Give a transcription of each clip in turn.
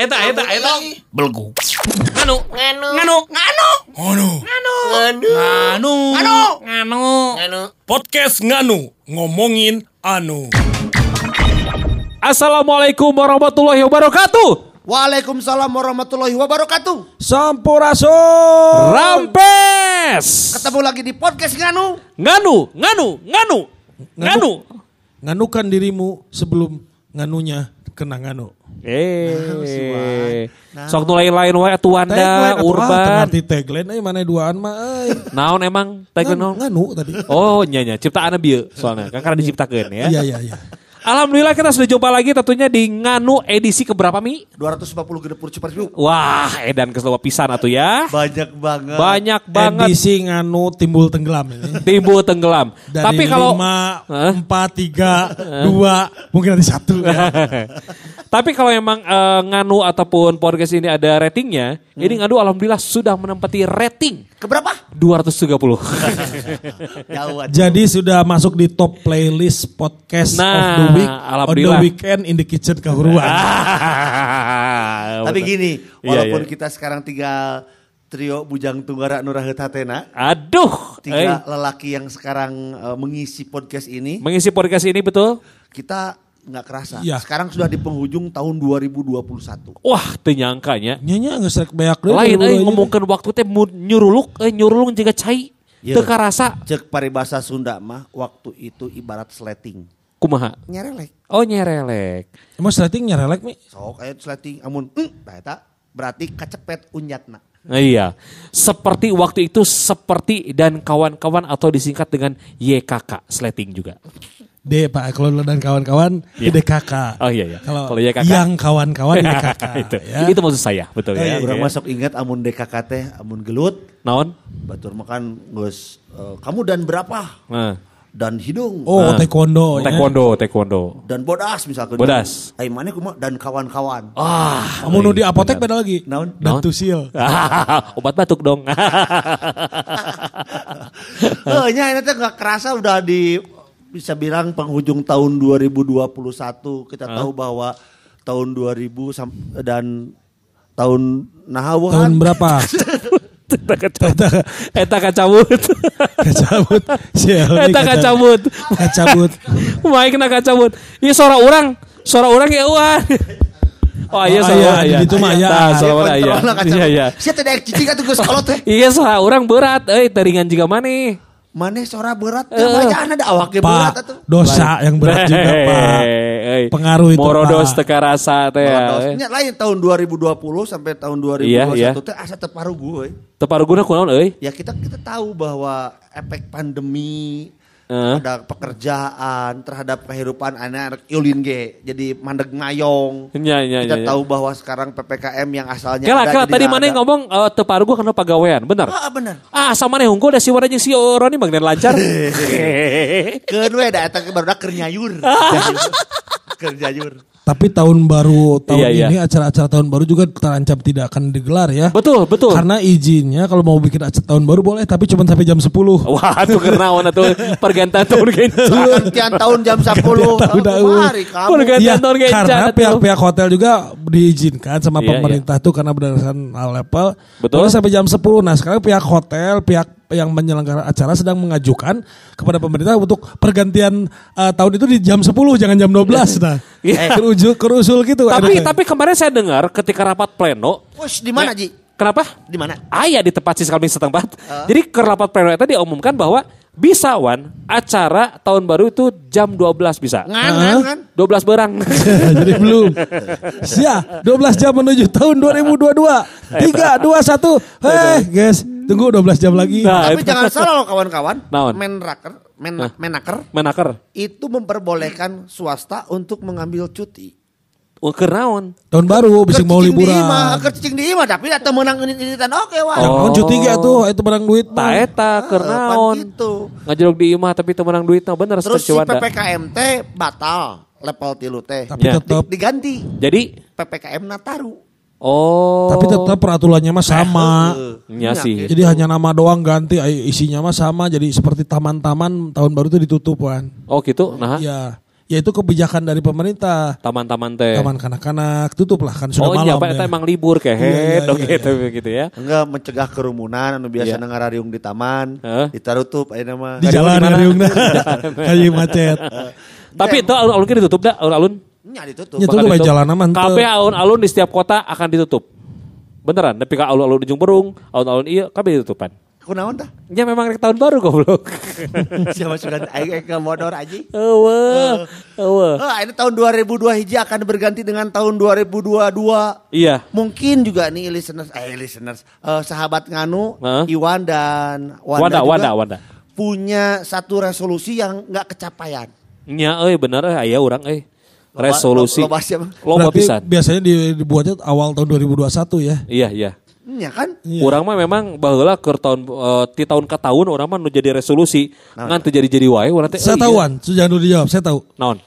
eta eta eta eta eta eta belgu. Nganu, nganu, nganu, nganu, nganu, nganu, nganu, nganu. Podcast nganu ngomongin anu. Assalamualaikum warahmatullahi wabarakatuh. Waalaikumsalam warahmatullahi wabarakatuh Sampurasun. Rampes. Ketemu lagi di podcast Nganu Nganu, nganu, nganu, nganu. Nganukan dirimu sebelum nganunya kena nganu. Eh, sok nu lain-lain wae Tagline, Urban. Tengah tagline euy mana duaan mah euy. Naon emang tagline naon? Nganu tadi. Oh, nya nya, ciptaan bieu soalnya. Kan karena diciptakeun ya. Iya iya iya. Alhamdulillah kita sudah coba lagi tentunya di Nganu edisi keberapa Mi? 250 gedepur cepat yuk Wah, edan ke seluruh pisan atuh ya. Banyak banget Banyak banget Edisi nganu timbul tenggelam ini. timbul tenggelam. Dari Tapi kalau lima, Hah? empat, tiga, dua, mungkin nanti satu. Ya. Tapi kalau emang eh, Nganu ataupun podcast ini ada ratingnya, ini Nganu alhamdulillah sudah menempati rating Keberapa? 230. Jauh. Jadi sudah masuk di top playlist podcast Nah, of the week, on the alhamdulillah. weekend in the kitchen kehuruan. Tapi gini Iya, Walaupun iya. kita sekarang tinggal Trio Bujang Tunggara Nurahet Hatena Aduh, Tiga eh, lelaki yang sekarang eh, mengisi podcast ini mengisi podcast ini betul? Kita nggak kerasa Iya. Sekarang sudah di penghujung tahun 2021 Wah, ternyangkanya. Nyanya nggak serek banyak deh. Lain eh aja. ngomongkan waktu teh nyuruluk, eh nyuruluk juga cai. Iya. Teu karasa. Cek paribasa Sunda mah Waktu itu ibarat sleting Kumaha? Nyerelek Oh nyerelek. Emang sleting nyarelek mi? Sok kayak sleting Amun mm, nah eta berarti kacepet unyatna Nah, iya. Seperti waktu itu seperti dan kawan-kawan atau disingkat dengan YKK sleting juga. D Pak kalau dan kawan-kawan Iya. itu DKK. Oh iya iya. Kalau Kalau YKK yang kawan-kawan DKK. itu. ya. Itu maksud saya, betul ya. Orang Iya. masuk ingat amun DKK teh amun gelut Naon? batur makan gus eh, kamu dan berapa Nah. Dan hidung Oh, taekwondo. ya. Taekwondo, taekwondo. dan bodas misalkan Bodas. Ai mana kumaha dan kawan-kawan Ah, Kamu nu di apotek beda lagi. Naon? Dan Naon? tusil. obat batuk dong. Eh nya ini teh nggak kerasa udah di bisa bilang penghujung tahun 2021 kita tahu bahwa tahun 2000 sam- dan tahun nah Tahun berapa? Eta kacabut. Eta kacabut. Eta kacabut. Kacabut. Maik kena kacabut. Iya suara orang. Suara orang ya Wan. Oh iya Oh, suara iya, iya. situ mah, iya. Nah, suara orang iya. Iya iya. Sia teh daek cicing atuh geus kolot teh. Iya suara orang berat. Eh teringan juga mana? Maneh sora berat Eh. teh banyak ada awake berat Pak, atuh. dosa yang berat juga Pak. Eh, Pengaruh itu, Morodos teka rasa teh. ya. Lain tahun 2020 sampai tahun 2021 Iya, iya. teh asa teparu gue. Teparu guna kunaon euy? Ya kita kita tahu bahwa efek pandemi Eh. ada pekerjaan terhadap kehidupan anak-anak ulin ge jadi mandeg ngayong. Nya nya Kita nya. tahu bahwa sekarang PPKM yang asalnya Kela ada kela tadi mana yang ada. ngomong eh, teparu gua karena pagawean, bener? Ah bener. Ah sama nih unggul dah si warna si Roni magnen lancar. Keun we da eta baru keur nyayur. Keur nyayur. Tapi tahun baru tahun Iya, iya. ini acara-acara tahun baru juga terancam tidak akan digelar ya. betul betul. Karena izinnya kalau mau bikin acara tahun baru boleh tapi cuma sampai jam 10. Wah tuh kenaon atuh pergantian tahun gencan. Pergantian tahun jam 10. tahun, tahun. Mari kamu. Pergantian Iya, tahun gencan karena pihak-pihak hotel juga diizinkan sama Iya, pemerintah tuh karena berdasarkan level. Betul. Boleh sampai jam 10. Nah sekarang pihak hotel, pihak yang menyelenggara acara sedang mengajukan kepada pemerintah untuk pergantian eh, tahun itu di jam 10 jangan jam 12 nah. Iya. Kerusul, kerusul gitu. Tapi ada- tapi kemarin saya dengar ketika rapat pleno. Wes di mana Ji? Kenapa? Di mana? Ayah di tempat sih kami setempat. Jadi ke rapat pleno itu diumumkan bahwa bisa Wan acara tahun baru itu jam 12 bisa. Ngan ngan ngan. 12 berang. Jadi belum. Sia, 12 jam menuju tahun 2022. 3 2 1. Hei, guys, tunggu 12 jam lagi. Nah, Tapi itu. jangan salah loh kawan-kawan. Naon? Menraker, men, Hah? menaker Menaker. itu memperbolehkan swasta untuk mengambil cuti. Oh, keur naon? Tahun baru bisa mau Keur cicing di liburan. imah, keur cicing di imah tapi eta menang ini-initan oke wah. Oh. Oh. cuti ge atuh itu barang duit Ta mah. eta keur Eh, pan naon? gitu. Ngajerok di imah tapi teu menang duitna bener Terus si. PPKM teh batal level tilu teh. Tapi Ya. tetap Di- diganti Jadi PPKM Nataru. Oh tapi tetap peraturannya mah sama. Iya sih. gitu. Jadi hanya nama doang ganti, ay- isinya mah sama. Jadi seperti taman-taman tahun baru itu ditutup kan. Oh gitu. Nah, Ya, ya itu kebijakan dari pemerintah. taman-taman teh. Taman kanak-kanak tutup lah kan sudah Oh iya, malam Pak, eta ya. emang libur Iya, iya, iya, oke gitu, gitu ya. Enggak mencegah kerumunan anu biasa Iya. ngarariung di taman, Heeh. ditarutup ayeuna mah. Di jalan mana? ya Riung Kayak macet. Tapi itu alun-alun ditutup dah, alun-alun. Nya ditutup. Tutup Bakal aja jalan aman. Kabeh alun-alun di setiap kota akan ditutup. Beneran, tapi kalau alun-alun Ujung Berung, alun-alun iya kabeh ditutupan. Kunaon tah? Ya memang rek tahun baru goblok. Siapa sudah aing ke modor aja. Eueuh, eueuh. Oh, ini tahun 2002 hiji akan berganti dengan tahun 2022. Iya. Mungkin juga nih listeners, eh listeners, eh, sahabat nganu, Hah? Iwan dan Wanda, Wanda, juga Wanda, Wanda. punya satu resolusi yang nggak kecapaian. Nya euy bener euy aya urang euy. Resolusi. siapa? Loba Berarti pisan. biasanya di- dibuatnya awal tahun 2021 ya. Iya, iya. Iya kan? Iya. Urang mah memang baheula keur tahun eh, ti tahun ke tahun urang mah nu jadi resolusi ngan teu jadi-jadi wae urang teh. Saya eh, iya. tahuan, jangan dulu dijawab, saya tahu. Naon?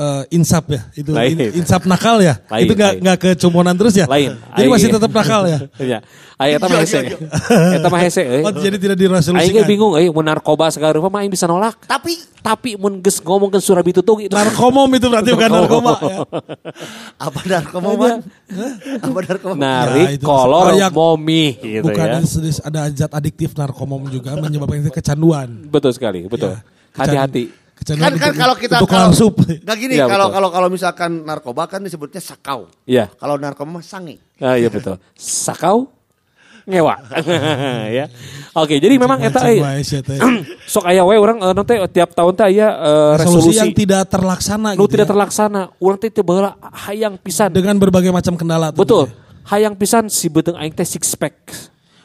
Eh, insap ya, itu Lain. in- insap nakal ya. Lain, itu nggak nggak kecumonan terus ya. Lain. Jadi Aing- masih tetap nakal ya. Iya. Aya eta mah Iya, hese. iya, Eta mah hese euy. Oh, jadi tidak Aing ge diresolusikan. bingung euy mun narkoba segala rupa mah aing bisa nolak. Tapi Tapi mun geus ngomongkeun surabi tutug itu Narkomom itu berarti bukan narkoma. ya. apa narkoba man? apa narkoba? narik Ya, itu kolor supaya- momi gitu Bukan ya. sedis- ada zat adiktif narkomom juga menyebabkan kecanduan. Betul sekali, betul. Ya, Hati-hati. Kecanduan kan kan kalau kita kalau langsung. nggak gini Iya, kalau betul. kalau kalau misalkan narkoba kan disebutnya sakau. Iya. Kalau narkoba mah sange. Ah, iya betul. Sakau ngewa. ya. Oke, jadi memang eta eh, teh. sok aya we urang eh, nanti tiap tahun teh aya eh, resolusi resolusi yang tidak terlaksana nu gitu tidak ya. terlaksana. Urang teh teu baheula hayang pisan. dengan berbagai macam kendala. Betul. tentunya. Hayang pisan si beuteung aing teh six pack.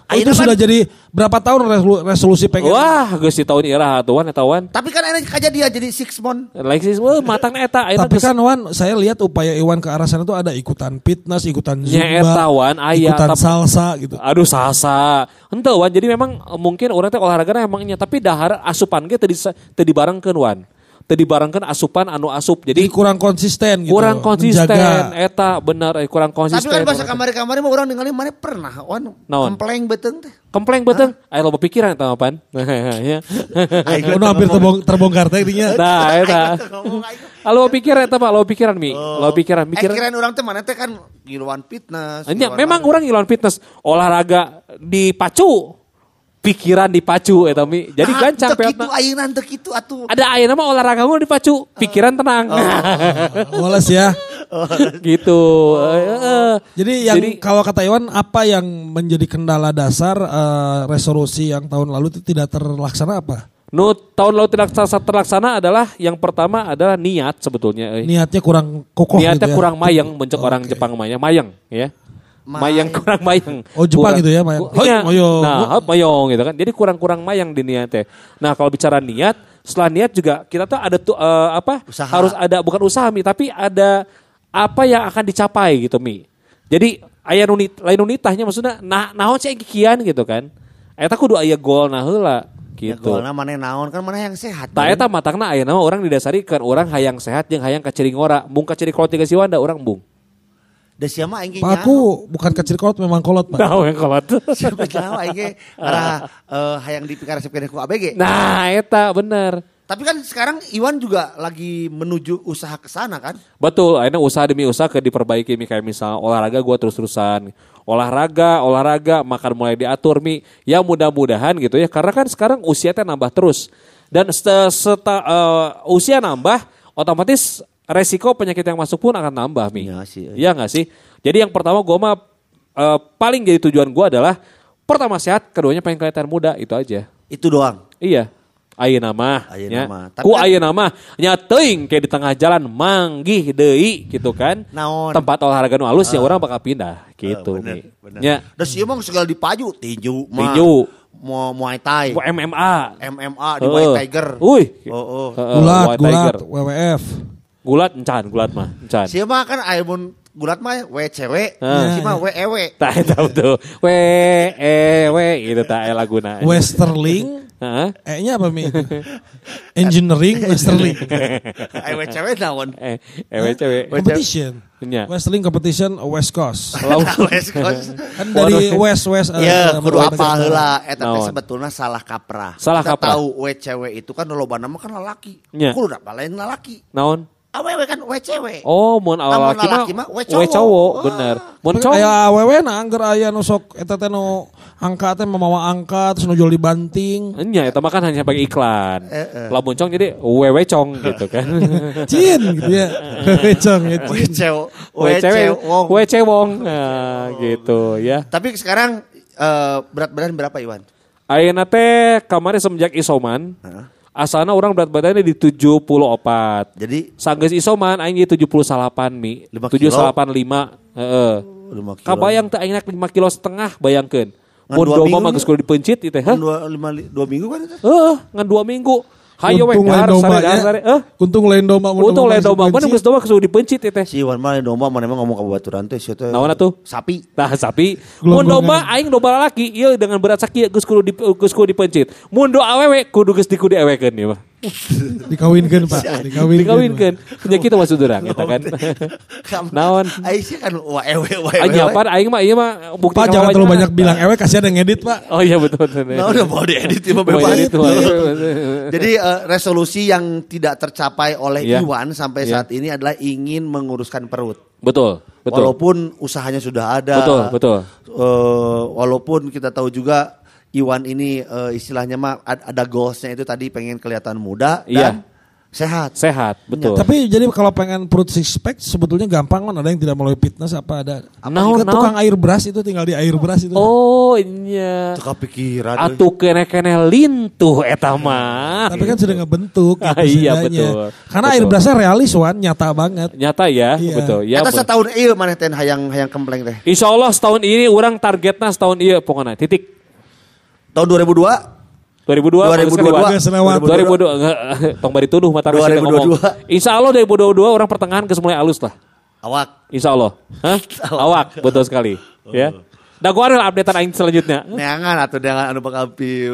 Oh, itu sudah kan- jadi berapa tahun resolu- resolusi pengen Wah, geus di tahun ira atuan eta wan. Tapi kan enak aja dia jadi six month. Like sih, wah matang eta Tapi kan Wan, saya lihat upaya Iwan ke arah sana tuh ada ikutan fitness, ikutan zumba, eta, Wan, aya, ikutan tapi- salsa gitu. Aduh salsa. Henteu wan jadi memang eh, mungkin orang teh olahraga emang nya tapi dahar asupan ge teu disa- teu dibarengkeun wan. Teu dibarengkeun asupan anu asup. Jadi Jadi kurang konsisten gitu. kurang konsisten menjaga. eta bener eh, kurang Tapi konsisten. kan bahasa kamari-kamari mah orang ningali mana pernah wan Naon? kempleng beteng teh. Kempleng beteng. Aya loba pikiran eta mah pan. Ya. Ono hampir terbong- terbongkar teh dinya. Nah, eta. Aing. Alo pikiran eta mah, lo pikiran mi. Lo pikiran, Eh pikiran. kirain orang teh mana teh kan giluan fitness. Giluan memang orang ngilawan fitness, olahraga dipacu. Pikiran dipacu eta mi. Jadi Nah, gancang teu kitu peotna. ayeuna teu kitu atuh. Ada aya nama olahraga mau dipacu, pikiran tenang. Woles ya. gitu. Eh, eh. Jadi yang Jadi- kalau kata Iwan apa yang menjadi kendala dasar eh, resolusi yang tahun lalu itu tidak terlaksana apa? Nu tahun lalu tidak terlaksana, terlaksana adalah yang pertama adalah niat sebetulnya. euy. Niatnya kurang kokoh Niatnya gitu ya. kurang mayang, bencok orang Jepang mayang, mayang ya. Mayang kurang mayang. Oh, Jepang Kurang- gitu ya, mayang. Ku- Hoi, iya. mayong. Nah, hoi, mayong gitu kan. Jadi kurang-kurang mayang di niatnya. Nah, kalau bicara niat, setelah niat juga kita tuh ada tuh eh, apa? Usaha. Harus ada bukan usaha Mi, tapi ada apa yang akan dicapai gitu Mi. Jadi aya nu nit- lain nu nitahnya maksudnya nah naon sih kikian gitu kan. Eta kudu aya goal nah heula Ya gitu. golna mana naon kan mana yang sehat. Tak eta matangna aya nama orang didasari kan orang hayang sehat jeung hayang kacering ora. Mung kacering kolot tiga siwanda orang bung. Da sia mah aing Pak aku bukan kecil kolot memang kolot pak. Tahu yang kolot. Siapa tahu aing arah eh, hayang dipikaresepkeun ku ABG. Nah, eta bener. Tapi kan sekarang Iwan juga lagi menuju usaha ke sana kan? Betul, akhirnya usaha demi usaha ke diperbaiki mi kayak misal olahraga gua terus-terusan. Olahraga, olahraga, makan mulai diatur mi. Ya mudah-mudahan gitu ya. Karena kan sekarang usia teh nambah terus. Dan seta, seta- eh, usia nambah, otomatis resiko penyakit yang masuk pun akan nambah mi. Iya sih. Iya nggak sih? Jadi yang pertama gua mah eh, paling jadi tujuan gua adalah pertama sehat, keduanya pengen kelihatan muda, itu aja. Itu doang. Iya. Ayeuna mah. Ayeuna nya. mah. Tapi Ku kan- ayeuna mah nya teuing kayak di tengah jalan manggih deui gitu kan. Naon? Tempat olahraga nu alus ya orang bakal pindah gitu. Eh, bener, Mi. bener. Nya Da si emang segala dipaju tinju, mah. Tinju. Mau Muay Thai, MMA. MMA di White Heeh. Tiger. Uy. Oh, oh. Heeh, Gulat, White gulat, Tiger. WWF. Gulat encan, gulat mah, encan. Si mah kan aya mun gulat mah we cewek, Ah. si mah we ewe. Tak tahu tuh. We eh we itu tak laguna. Westerling, Heeh. E-nya apa Mi? Engineering, Westerling. Aya we cewek naon? Eh, ewe cewek. Competition. Nya. Westerling competition West Coast. West Coast. Kan dari West West. eh, Ya, kudu apa heula eta teh Naon? sebetulnya salah kaprah. Salah Kita kaprah. tahu we cewek itu kan loba nama kan lelaki. Nya. Kudu apa lain lelaki. Naon? Awewe kan we cewek. Oh, mun awal laki mah mah we we cowok. bener. Mun Tapi cowok Aya awewe na angker aya nu sok eta teh nu angka teh memawa angka terus nu jual di banting. Enya, itu mah kan hanya pakai iklan. Eh, eh. Lamun cong jadi wewe cong gitu kan. Cin gitu ya. Cong ya We cewek. we cewek, cewong. we cewong. Nah, gitu ya. Tapi sekarang eh, berat badan berapa Iwan? Ayeuna teh kemarin semenjak isoman, asalna orang berat badannya di 74. Jadi Sanggeus isoman aing di 78 mi. Lima kilo? 785, heeh. 5 kilo. Kabayang teh aing 5 kilo setengah bayangkeun. Mun minggu mah geus kudu dipencit ieu teh, heh. dua, lima, li- dua minggu kan itu? Heeh, ngan 2 minggu. Hayo we Untung lain dar domba sare dar sare. Eh, Untung lain domba. mun untung lain domba mana geus doma geus dipencit ieu teh. Si Iwan mah lain domba mana emang ngomong ke baturan teh si teh. Naon atuh? Sapi. Nah, sapi. Mun domba aing domba lalaki ieu dengan berat sakit geus kudu geus kudu dipencit. Mun do awewe kudu geus dikudu ewekeun ieu mah. Dikawinkan Pak. Dikawinkan. Dikawinkeun. Nya kitu maksud urang eta kan. Naon? Aing sih kan ewe wa Aing nyapan aing mah ieu mah bukti Pak jangan terlalu banyak bilang ewe kasih ada ngedit Pak. Oh iya betul betul. Nah, udah mau diedit ya bebas. iya, Jadi eh, resolusi yang tidak tercapai oleh Iya. Iwan sampai Iya. saat ini adalah ingin menguruskan perut. Betul, betul. Walaupun usahanya sudah ada. Betul, betul. Eh, walaupun kita tahu juga Iwan ini eh, istilahnya mah ad- ada goalsnya itu tadi pengen kelihatan muda dan Iya. sehat. Sehat, betul. Tapi jadi kalau pengen perut six pack sebetulnya gampang kan ada yang tidak melalui fitness apa ada. Naon, Ke tukang naon? air beras itu tinggal di air beras itu. Oh, iya. Itu kepikiran. Atuh kene-kene lintuh eta mah. Tapi kan sudah ngebentuk gitu Ah, iya, setidaknya. betul. Karena Betul. air berasnya realis Wan, nyata banget. Nyata ya, Iya. betul. Ya. Eta setahun iya mana teh hayang hayang kempleng teh. Insya Allah setahun ini orang targetnya setahun iya pokoknya titik. Tahun 2002 2002 bagus 2022. sekali, Wan. Geus lewat. 2022 enggak tong bari tuduh mata Rashid yang 2022. ngomong. Insya Allah 2022 orang pertengahan geus mulai alus lah. awak Insya Allah. Hah? Awak betul sekali. Ya. Dah gua ada updatean aing selanjutnya. neangan atau dengan anu bakal pi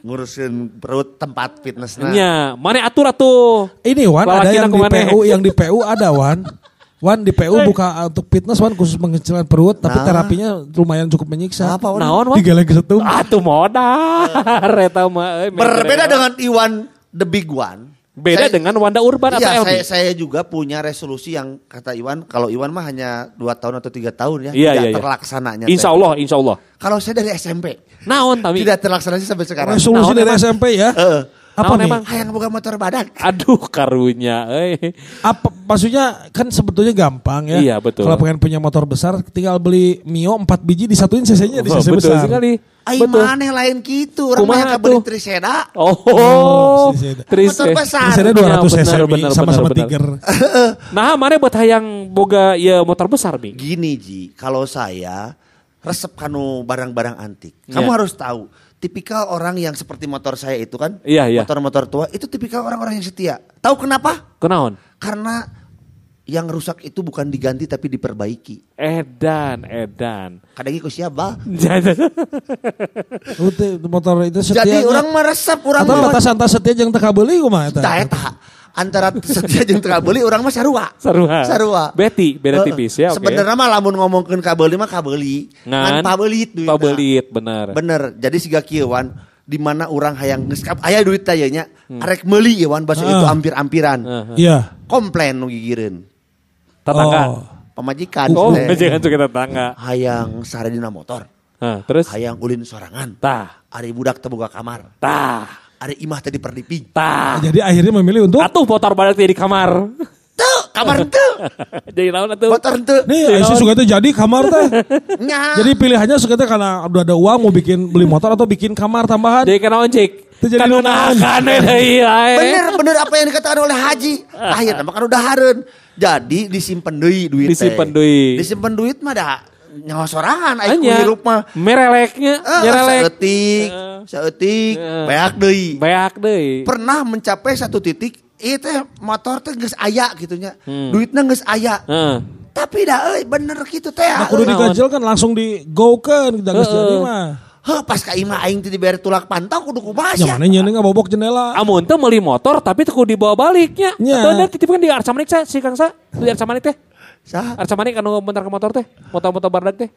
ngurusin perut tempat fitnessnya. Nya, mana atur atuh. Ini Wan ada yang di? PU yang di PU ada Wan. Wan di PU buka untuk fitness Wan khusus pengecilan perut tapi Nah. terapinya lumayan cukup menyiksa. Apa, Wan? Naon, Wan? Tiga lagi setum. Atuh modal. Eta mah. eh, Berbeda dengan Iwan the big one. Beda Saya- dengan Wanda Urban atau Iya, LB? saya, saya juga punya resolusi yang kata Iwan, kalau Iwan mah hanya dua tahun atau tiga tahun ya, Iya, tidak iya, iya. terlaksananya. Insya. Allah, insya Allah. Kalau saya dari SMP, Naon tapi. tidak terlaksana sih sampai sekarang. Resolusi Naon dari emang? SMP ya. Heeh. Apa Naon nih? emang? Hayang boga motor badan. Aduh karunya. Eh. Apa maksudnya kan sebetulnya gampang ya. Iya, betul. Kalau pengen punya motor besar tinggal beli Mio 4 biji disatuin cc-nya di Oh, cc betul besar. sekali. Aing Betul. maneh lain gitu, orang Kumaha yang beli? Triseda. Oh, Oh, Triseda. Triseda. Motor besar. Cc-nya 200 Iya, cc benar, Mi, benar, sama-sama benar, benar. Tiger. Nah, mana buat hayang boga ya motor besar nih? Gini Ji, kalau saya resep kanu barang-barang antik. Kamu Iya. harus tahu, tipikal orang yang seperti motor saya itu kan, Iya, iya. motor-motor tua itu tipikal orang-orang yang setia. Tahu kenapa? Kenaon? Karena yang rusak itu bukan diganti tapi diperbaiki. Edan, edan. Kadang ku siapa? Motor itu setia. Jadi orang meresep, orang Atau mah batas antar setia yang teka beli kumaha eta? Eta. Antara setia jeung teu beli orang mah sarua. Sarua. Sarua. Beti, beda tipis ya, oke. Sebenarnya mah lamun ngomongkeun kabeli mah kabeli. Ngan, pabelit duit. pabelit, bener. Bener. Jadi siga kieu wan di mana orang hayang geus aya duit teh nya arek meuli wan bahasa itu ampir-ampiran. Heeh. Iya. Komplain nu gigireun. Tetangga. Oh. Pamajikan Oh, jangan suka tetangga. hayang sare dina motor. Nah, terus? Hayang ulin sorangan. Tah, Ari budak teu boga kamar. tah, Ari imah teh diperdiping. tah. Jadi akhirnya memilih untuk Atuh motor balik di kamar. Tuh, kamar teu. Jadi naon atuh? Motor teu. Nih, Aisyah suka tuh jadi kamar teh. Jadi pilihannya suka teh karena udah ada uang mau bikin beli motor atau bikin kamar tambahan. Jadi kenaon cik? Itu jadi Kan unakan deui ae. Bener bener apa yang dikatakan oleh Haji. Akhirnya makan udah haren. Jadi disimpan deui duit teh. Disimpen deui. Disimpan duit mah dah nyawa sorangan aing Anya, hirup mah. mereleknya, Eh, nyerelek. Saeutik, saeutik, Eh. beak deui. Beak deui. Pernah mencapai satu titik Ieu teh motor teh geus aya gitunya. Hmm. Duitna geus aya. Heeh. Tapi dah euy bener gitu teh. Nah, kudu diganjel kan langsung di go kan kita geus jadi mah. Heuh pas ka imah aing teh dibere tulak pantau kudu kumaha Ya sia. mana nyeun ngabobok jendela. Amun teh meuli motor tapi teu kudu dibawa baliknya. Nya. Atau ada titipkan di Arca Manik sa, si Kang sa. Di Arca Manik teh. Sah, Arca Manik anu bentar ke motor teh. Motor-motor bardak teh.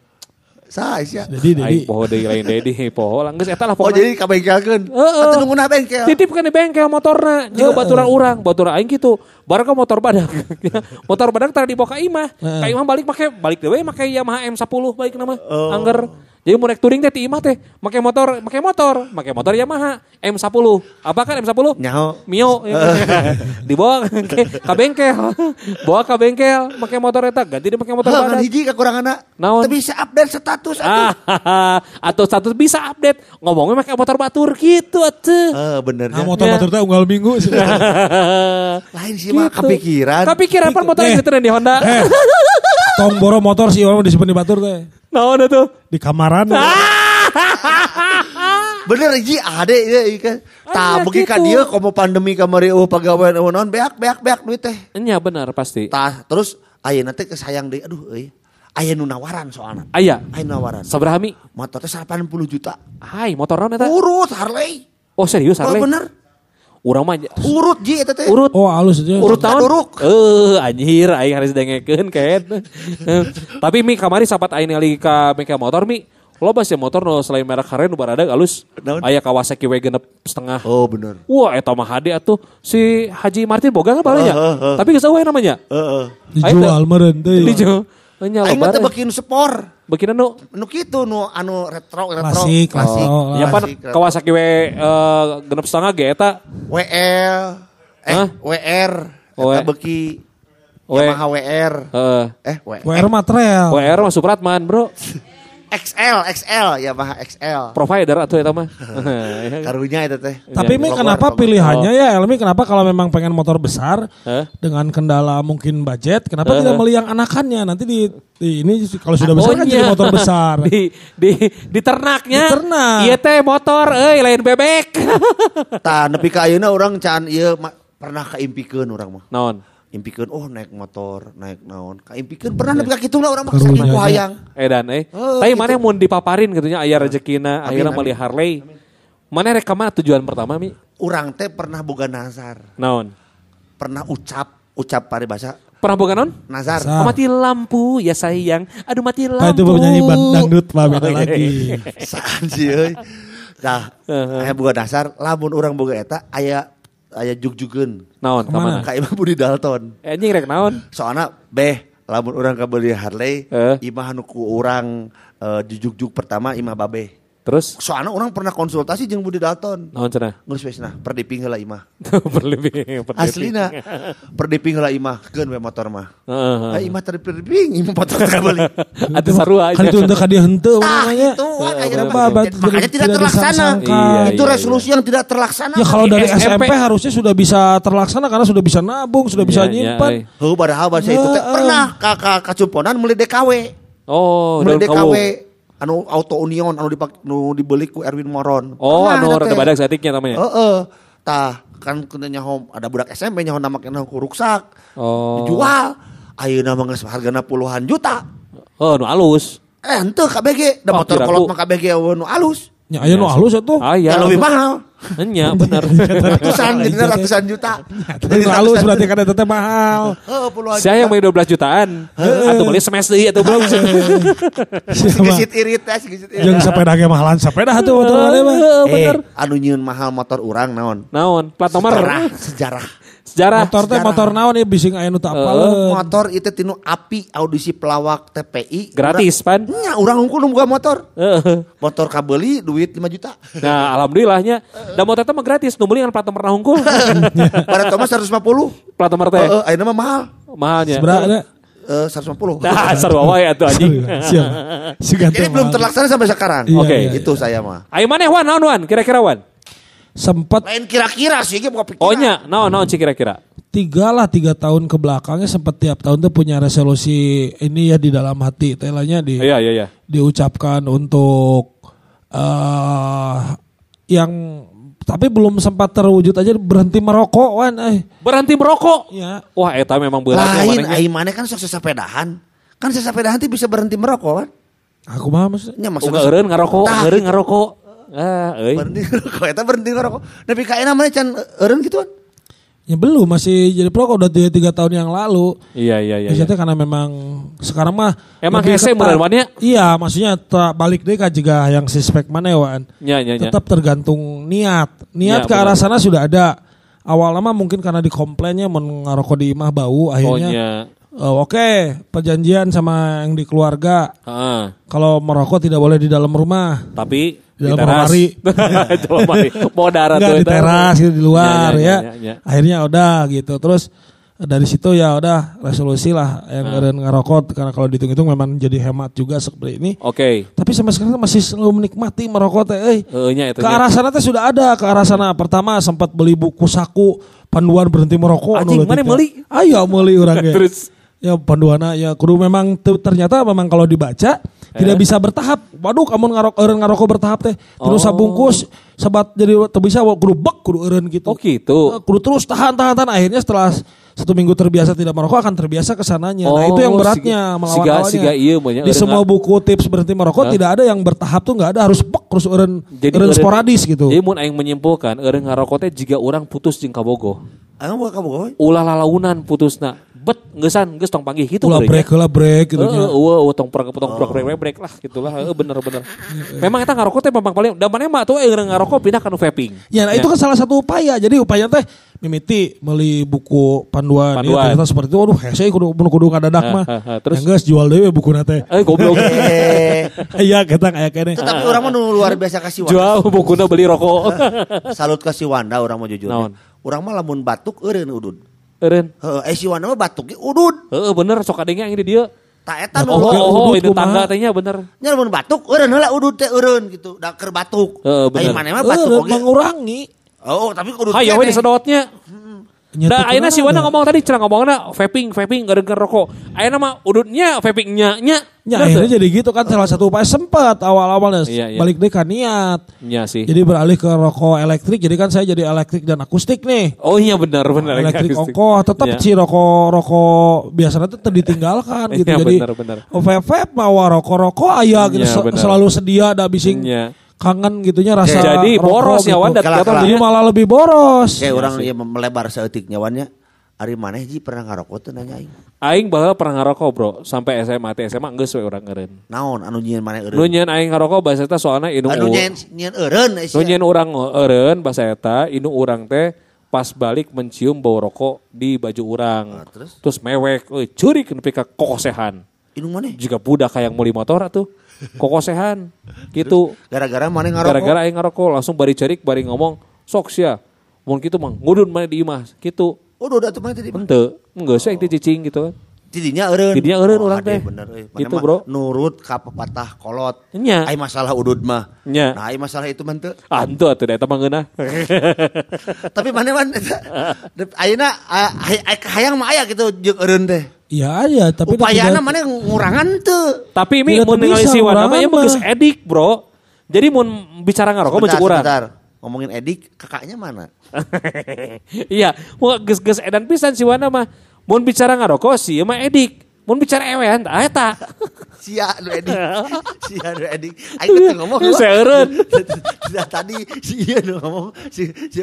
sah sia. Jadi jadi Aing poho deui lain deui poho lah geus eta lah Oh pokona. jadi kabengkelkeun. Heeh. Atuh nunggu bengkel. Titipkan di bengkel motorna Jika baturan urang Baturan aing gitu Baru ke motor badak Motor badak tara dibawa ka imah Ka imah balik make Balik dewe make Yamaha M10 balik nama Angger Jadi mau naik touring teh ti imah teh Make motor Make motor Make motor Yamaha M10 Apa kan M10? Nyaho. Mio Dibawa ke ka bengkel Bawa ka bengkel Make motor eta Ganti dia make motor badak hiji kekuranganna. Naon? Teu bisa update status atuh. Atau status bisa update ngomongnya pakai motor batur gitu atuh. Eh bener Nah, ya. motor batur teh unggal minggu. Lain sih mah Gitu. kepikiran. Kepikiran pan motor Eh. gitu di Honda. Eh, tong boro motor sih orang disimpan di batur teh. Naon tuh? Di kamaran. Bener hiji ade ya ikan. Tah Aya beuki ka gitu. dieu komo pandemi kamari eueuh pagawean eueuh naon beak beak beak duit teh. Enya benar pasti. Tah terus ayeuna teh kesayang deui aduh euy. Aya nu nawaran soalna. Aya. Aya nawaran. Sabaraha mi? Motor teh 80 juta. Hai, motor naon eta? Urut Harley. Oh serius Oh Harley? bener. Urang mah Urut ji eta teh. urut Oh halus aja. urut naon? Kaduruk. Eh, anjir aing harus dengekeun kaet. Tapi mi kamari sapat aing ningali ka bengkel motor mi. Lo ya motor no selain merek keren nu baradag alus. Naon? Aya Kawasaki W genep setengah. Oh bener. Wah, eta mah hade atuh si Haji Martin boga kan balanya. Heeh, heeh. Tapi geus eueuh namanya. Heeh. Dijual meureun teh. Dijo. Nya Aing mah teh loba. bikin Bikin anu Nu kitu nu anu retro retro Klasik. klasik. Oh, Ya pan. Kawasaki W eh, genep setengah ge eta WL eh Hah? WR W- eta beuki W- Yamaha WR heeh. eh WR WR material. WR mah Supratman, Bro. XL XL Yamaha XL Provider atuh eta mah. karunya itu teh Tapi Mi Logo- kenapa pilihannya ya Elmi kenapa kalau memang pengen motor besar Hah? dengan kendala mungkin budget kenapa Heeh. tidak beli yang anakannya nanti di, di- ini kalau sudah besar kan jadi iya. motor besar. di di di ternaknya. Di ternak. Iya teh motor euy lain bebek. tah nepi ka ayeuna urang can ieu ma- pernah kaimpikeun urang mah Naon? Impikeun oh naik motor naik naon kaimpikeun pernah nepi ka kitu lah urang mah saking hayang Edan eh. Oh, Tapi gitu. mana mau dipaparin gitunya aya rezekina akhirnya beli Harley. Mana rek ka mana tujuan pertama mi? urang teh pernah boga nazar Naon? pernah ucap ucap paribasa Pernah boga naon? nazar Nazar. Oh, mati lampu ya sayang. Aduh mati lampu. Pak itu penyanyi dangdut beda Oh, iya. lagi. saan sih euy Nah, aya boga dasar lamun urang boga eta aya aya jug-jugeun Naon Ke mana? ke mana? ka Imam Budi Dalton. Eh, Anjing rek naon? Soalnya beh lamun orang kabeli Harley, Eh. imah anu ku urang eh, jujuk-juk pertama imah babe. Terus Soalnya orang pernah konsultasi jeung Budi Dalton. naon cenah? Ngeus wes nah, perdiping heula imah. Berlebih. Aslina perdiping heula imah keun we motor mah. Heeh, heeh. Ah imah tadi perdiping, imah motor kabeli. Atuh sarua aja. Kan itu untuk dia hente Ah, namanya. itu kan Makanya tidak- terlaksana. disangka. Iya, Itu iya, resolusi yang tidak terlaksana. Ya kalau dari SMP. Harusnya sudah bisa terlaksana karena sudah bisa nabung, sudah bisa Iya, iya, nyimpan. iya. Heuh padahal bahasa itu pernah ka ka kacumponan meuli DKW. Oh. DKW anu auto union anu dipak nu dibeli ku Erwin Moron. Oh, Pernah anu rada badak satiknya namanya. Heeh. Tah kan kena nyaho ada budak SMP nyaho nama kena ku ruksak. Oh. Dijual. Ayeuna mah geus hargana puluhan juta. Oh, nu alus. Eh henteu KBG, da Oh, motor kolot mah KBG nu alus. Ya ayo nu halus itu. Ah, Ya iya. lebih mahal. Enya benar. Ratusan jadi ratusan juta. Tapi nu halus berarti kan itu teh mahal. Heeh puluhan Saya yang beli 12 jutaan. Atau beli semes deui atau belum. Si gesit irit teh, si gesit irit. Jeung sepeda ge mahalan sepeda tuh motor mah. Eh, anu nyieun mahal motor urang naon? Naon? Plat nomor. Sejarah, sejarah. Sejarah. Motor teh motor naon ya bising aya nu apaleun. Motor itu tinu api audisi pelawak TPI. Gratis, pan. Nya urang unggul nu boga motor. Heeh. Motor kabeli duit 5 juta. Nah, alhamdulillahnya. Dan motor teh mah gratis. Nu beli dengan plat nomor nahungkul. Pada Thomas 150. Plat nomor teh. Heeh, ayeuna mah mahal. Mahalnya. Seberapa ada? Eh 150. Nah, sarua wae atuh anjing. Siap. Teh belum terlaksana sampai sekarang. Iya, Oke. iya, Itu saya mah. Ayo maneh Wan, naon Wan? Kira-kira Wan? Sempat Lain kira-kira sih, bukan pikiran. Oh nya, naon naon sih kira-kira? tiga lah tiga tahun ke belakangnya sempat tiap tahun tuh punya resolusi ini ya di dalam hati telanya di Iya, iya, iya. diucapkan untuk eh yang tapi belum sempat terwujud aja berhenti merokok wan eh. Berhenti merokok. Ya. Wah, eta memang berat ya, Lain, manehnya. aing mana kan sok sesapedahan. Kan sesapedahan tuh bisa berhenti merokok kan? Aku mah maksudnya. Nya Oh, maksudnya eureun ngarokok, eureun ngarokok. Ah, euy. berhenti ngerokok. Eta berhenti ngerokok. Tapi kayak namanya can eureun gitu kan? Ya belum masih jadi perokok udah tiga, tiga tahun yang lalu. Iya, iya, iya. Biasanya iya. karena memang sekarang mah Emang hese ya? Iya, maksudnya balik deh kan juga yang suspek mana ya Wan. Nya, nya. Tetap tergantung niat. Niat Ya, ke arah sana sudah ada. Awal lama mungkin karena di komplainnya mengarokok di imah bau Oh, akhirnya. Oh, Oke, perjanjian sama yang di keluarga. Heeh. Kalau merokok tidak boleh di dalam rumah. Tapi Di dalam lemari. Mau darat Enggak tuh di teras gitu di luar Ya, ya, ya. ya, ya, ya. Akhirnya udah gitu. Terus dari situ ya udah resolusi lah yang Ah. ngeren ngerokok karena kalau dihitung-hitung memang jadi hemat juga seperti ini. Oke. Tapi sampai sekarang masih selalu menikmati merokok teh. nya eta. Ke arah sana teh sudah ada ke arah sana. Pertama sempat beli buku saku panduan berhenti merokok. Anjing, mana ya. Ayo meuli orang ge. Terus? Ya panduana ya kudu memang te- ternyata memang kalau dibaca tidak Eh? bisa bertahap. Waduh kamu ngarok eureun ngarokok bertahap teh. Terus Oh. sabungkus sebat jadi teu bisa kudu bek kudu eureun gitu. Oh gitu. Eh, Kudu terus tahan tahan tahan akhirnya setelah satu minggu terbiasa tidak merokok akan terbiasa ke sananya. nah Oh, itu yang beratnya siga- melawan siga- awalnya. siga iya, banyak Di semua buku tips berhenti merokok Hah? tidak ada yang bertahap tuh nggak ada harus bek terus eureun Jadi eureun sporadis gitu. Jadi mun aing menyimpulkan eureun ngarokok teh jiga orang putus jeung kabogo. Aing mau kamu. Ulah lalaunan putusna. Bet ngeusan geus tong panggih kitu Ulah beureung nya. break lah break gitu nya. eueuh eueuh tong perang tong break break break lah gitulah. Bener bener. Memang eta ngarokok teh memang paling da maneh mah tuh eureun ngarokok pindah ka nu vaping. Ya, nah itu kan salah satu upaya. Jadi upaya teh mimiti beli buku panduan, Panduan. Ya, ternyata seperti itu. Waduh, hese kudu kudu, kudu ngadadak Ha, mah. Terus? Yang geus jual dewe buku nate. Eh goblok. Eh, Iya, kita kayak kene. tapi orang mah luar biasa kasih Wanda. Jual bukuna beli rokok. Salut kasih Wanda orang mah jujur. Orang mah lamun batuk eureun udud. Eureun. Heeh, eh si Wanda mah batuk ge udud. Heeh bener sok adengnya yang di dieu. Tak eta nu Oh, oh, oh, itu tangga tehnya bener. Nya lamun batuk eureun heula udud teh eureun gitu. Da keur batuk. Heeh, bener. Ai maneh mah batuk oge. mengurangi. Oh, tapi kudu Hayo we disedotnya. Nya Da teu ayeuna si Wana ngomong tadi cenah ngomongna vaping vaping gara-gara rokok. Ayeuna mah udutnya vapingnya nya. Ya akhirnya jadi gitu kan salah satu upaya sempat awal-awalnya Iya, iya. balik deh ke niat. Nya sih. Jadi beralih ke rokok elektrik. Jadi kan saya jadi elektrik dan akustik nih. Oh iya benar benar. elektrik Akustik. ongkoh tetap Iya. sih rokok rokok biasanya tuh ditinggalkan gitu Iya, jadi benar, benar. oh, vape mau rokok rokok ayah gitu Iya, se- benar. selalu sedia ada bising Iya. Kangen gitunya rasa Jadi rokok boros ya gitu. Wan dat Kalah, kata kalah. jadi dia. malah lebih boros Kayak orang sih. ya melebar seetik nyawannya. Ari maneh ji pernah ngarokok teh nanya aing. Aing baheula pernah ngarokok bro sampai SMA teh SMA geus we urang eureun. Naon anu nyieun maneh Nu eureun? nyieun aing ngarokok bahasa eta soalna inu Anu nyieun nyieun eureun Nu sia. nyieun urang eureun bahasa eta inu urang teh pas balik mencium bau rokok di baju urang. Ah, terus? Terus mewek, euy curik nepi ka kokosehan. Inu maneh? Jika budak kayak muli motor atuh kokosehan gitu. Gara-gara maneh ngarokok. Gara-gara aing ngarokok langsung bari cerik bari ngomong sok sia. Mun kitu mah ngudun mana di imah gitu. Oh, udah tuh maneh tadi. Henteu, geus we teh cicing gitu kan. Tidinya eureun. Tidinya eureun Oh, urang teh. Bener euy. Maneh Gitu, bro. Nurut ka pepatah kolot. Nya. Ai masalah udud mah. Nya. Nah, ai masalah itu mah teu. Antu atuh da eta mah ngeunah. Tapi maneh man ayeuna ah, hay- hayang mah aya gitu jeung eureun teh. Iya aja tapi Upayana tidak- maneh ngurangan teu. Tapi mi Tidak mun ningali si Wana mah urang ya mah geus mah. edik, Bro. Jadi mun bicara ngarokok mah cek urang. sebentar. Ngomongin Edik, kakaknya mana? Iya, mau geus-geus edan pisan si Wana mah. Mun bicara ngarokok sih mah edik. Mun bicara ewean tah eta. Sia nu Edik. Sia nu Edik. Aing teh ngomong. Seureun. Tadi sia nu ngomong si si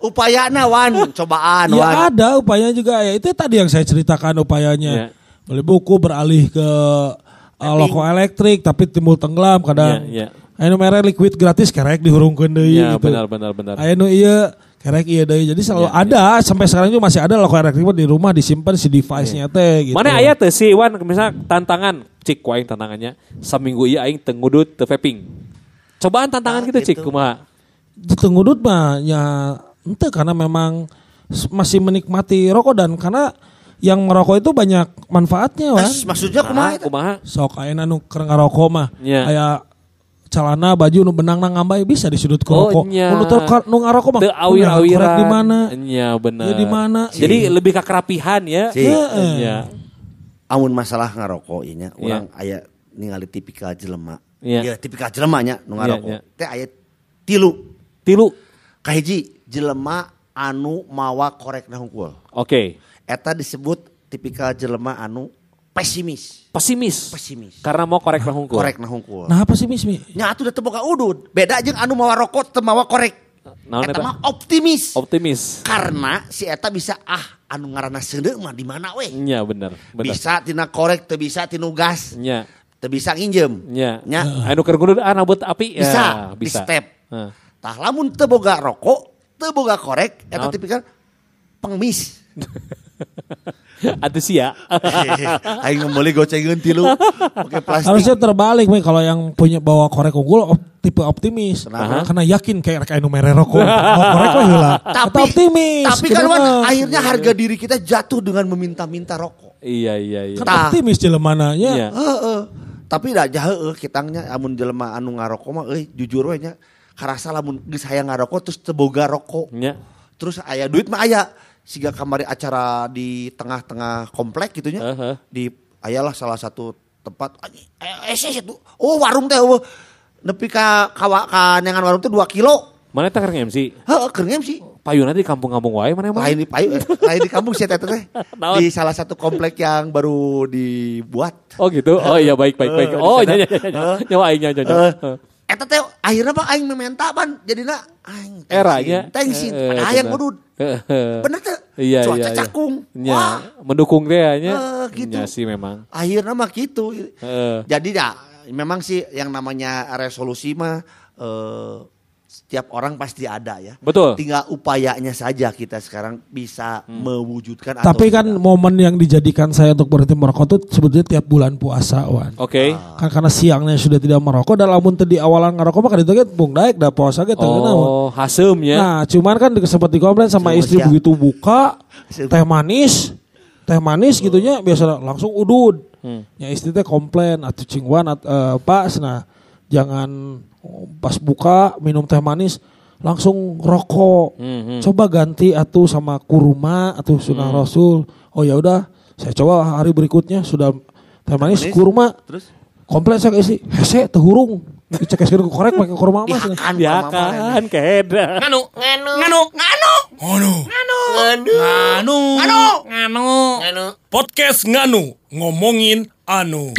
upayana wan, cobaan ya wan. ada upayanya juga ya itu tadi yang saya ceritakan upayanya beli buku beralih ke uh, rokok elektrik tapi timbul tenggelam kadang Iya, iya. Anu mere liquid gratis kerek dihurungkeun deui Iya, gitu. benar benar benar. Nu iya kerek iya deui. Jadi selalu Iya, ada sampai sekarang juga masih ada rokok elektrik mah di rumah disimpan si device-nya teh gitu. Mana aya teh si Wan misalnya tantangan cik ku aing tantangannya saminggu ieu aing teu ngudut teu vaping. Cobaan tantangan Ah, gitu cik gitu. kumaha? Di Tengudut mah ya ente karena memang masih menikmati rokok dan karena yang merokok itu banyak manfaatnya wan. Mas- Maksudnya kumaha? eta? kumaha? Sok aya nu keur ngarokok mah. Iya. Aya celana baju nu benang nang ngambay bisa disudut ke Oh, rokok. nya. Nu teu ka- nu ngarokok mah. Awir-awiran. korek di mana? Iya benar. Ya, di mana? Jadi lebih ke kerapihan ya. Si. Iya. Amun masalah ngarokok ieu nya, Iya. urang aya ningali tipikal jelema. Iya. Ya, tipikal jelema nya nu ngarokok. Iya, iya. Teh aya tilu. Tilu. Kahiji jelema anu mawa korek na hungkul. Oke. Eta disebut tipikal jelema anu pesimis. Pesimis. Pesimis. Karena mau korek na hungkul. Korek na hungkul. Nah apa sih Mis? Mi? Nya atuh da boga udud. Beda jeung anu mawa rokok teu mawa korek. Naon eta mah optimis. Optimis. Karena si eta bisa ah anu ngaranna seuneu mah di mana we. Nya bener. Bener. Bisa tina korek teu bisa tinu gas. Nya. Teu bisa nginjem. Nya. Nya. Anu keur kudu ah nabut api. Ya, Bisa, di bisa. step. Heeh. Tah lamun teu boga rokok, teu boga korek, eta Naon? tipikal pengemis. Atuh sia. Aing meuli gocengeun tilu pakai plastik. Harusnya terbalik Mi kalau yang punya bawa korek unggul op- tipe optimis. Kenapa? Karena yakin kayak kayak anu mere rokok. Bawa korek lah heula. Eta tapi optimis. Tapi kan Wan, akhirnya harga diri kita jatuh dengan meminta-minta rokok. iya iya iya. Kan Tah. optimis jelemananya. Iya. Heeh. Tapi dah jahe kitangnya amun jelema anu ngarokok mah euy jujur we nya karasa lamun geus hayang ngarokok terus teu boga rokok. Nya. Terus aya duit mah aya. Siga kamari acara di tengah-tengah komplek gitu nya. Heeh. Di ayalah salah satu tempat eh, eh, eh, itu. Oh warung teh oh. Nepi ka kawa ka warung teh 2 kilo. Mana tak keur MC? Heeh, keur sih. Payuna di kampung-kampung wae mana emang? Lain di payu, eh, lain di kampung sih teh teh. Di salah satu komplek yang baru dibuat. Oh gitu. Oh iya baik baik baik. Eh, Oh sana. nya nya nya, Eta teh akhirnya pak aing mementa ban jadinya aing eranya tensi eh, pada hayang mudud. Bener teh iya, cuaca iya, iya. cakung. Iya. Wah. mendukung dia nya. Uh, gitu. Ya sih memang. Akhirnya mah gitu. Uh. Jadi dah memang sih yang namanya resolusi mah uh, setiap orang pasti ada ya. Betul. Tinggal upayanya saja kita sekarang bisa mewujudkan atau Tapi kan tidak. momen yang dijadikan saya untuk berhenti merokok itu sebetulnya tiap bulan puasa Wan. Oke. Kan karena siangnya sudah tidak merokok dan lamun teu di awalan ngerokok mah kan itu kan bung daek da puasa gitu. Oh, hasemnya. Nah, cuman kan sempat dikomplain sama Semua istri siap. begitu buka teh manis, teh manis gitunya biasa langsung udud. Ya istri teh komplain atuh cingwan at, eh, Pak nah jangan oh, pas buka minum teh manis langsung rokok. Hmm, Coba ganti atuh sama kurma atau sunnah Rasul. Oh ya udah, saya coba hari berikutnya sudah teh manis, manis. kurma. Terus Komplain saya ke istri, hese teh hurung. Dicekeskeun ku korek pakai kurma mas. Ya sama mama kan. Nganu, nganu, nganu, nganu, nganu, nganu, nganu, nganu, nganu, nganu, podcast nganu ngomongin anu.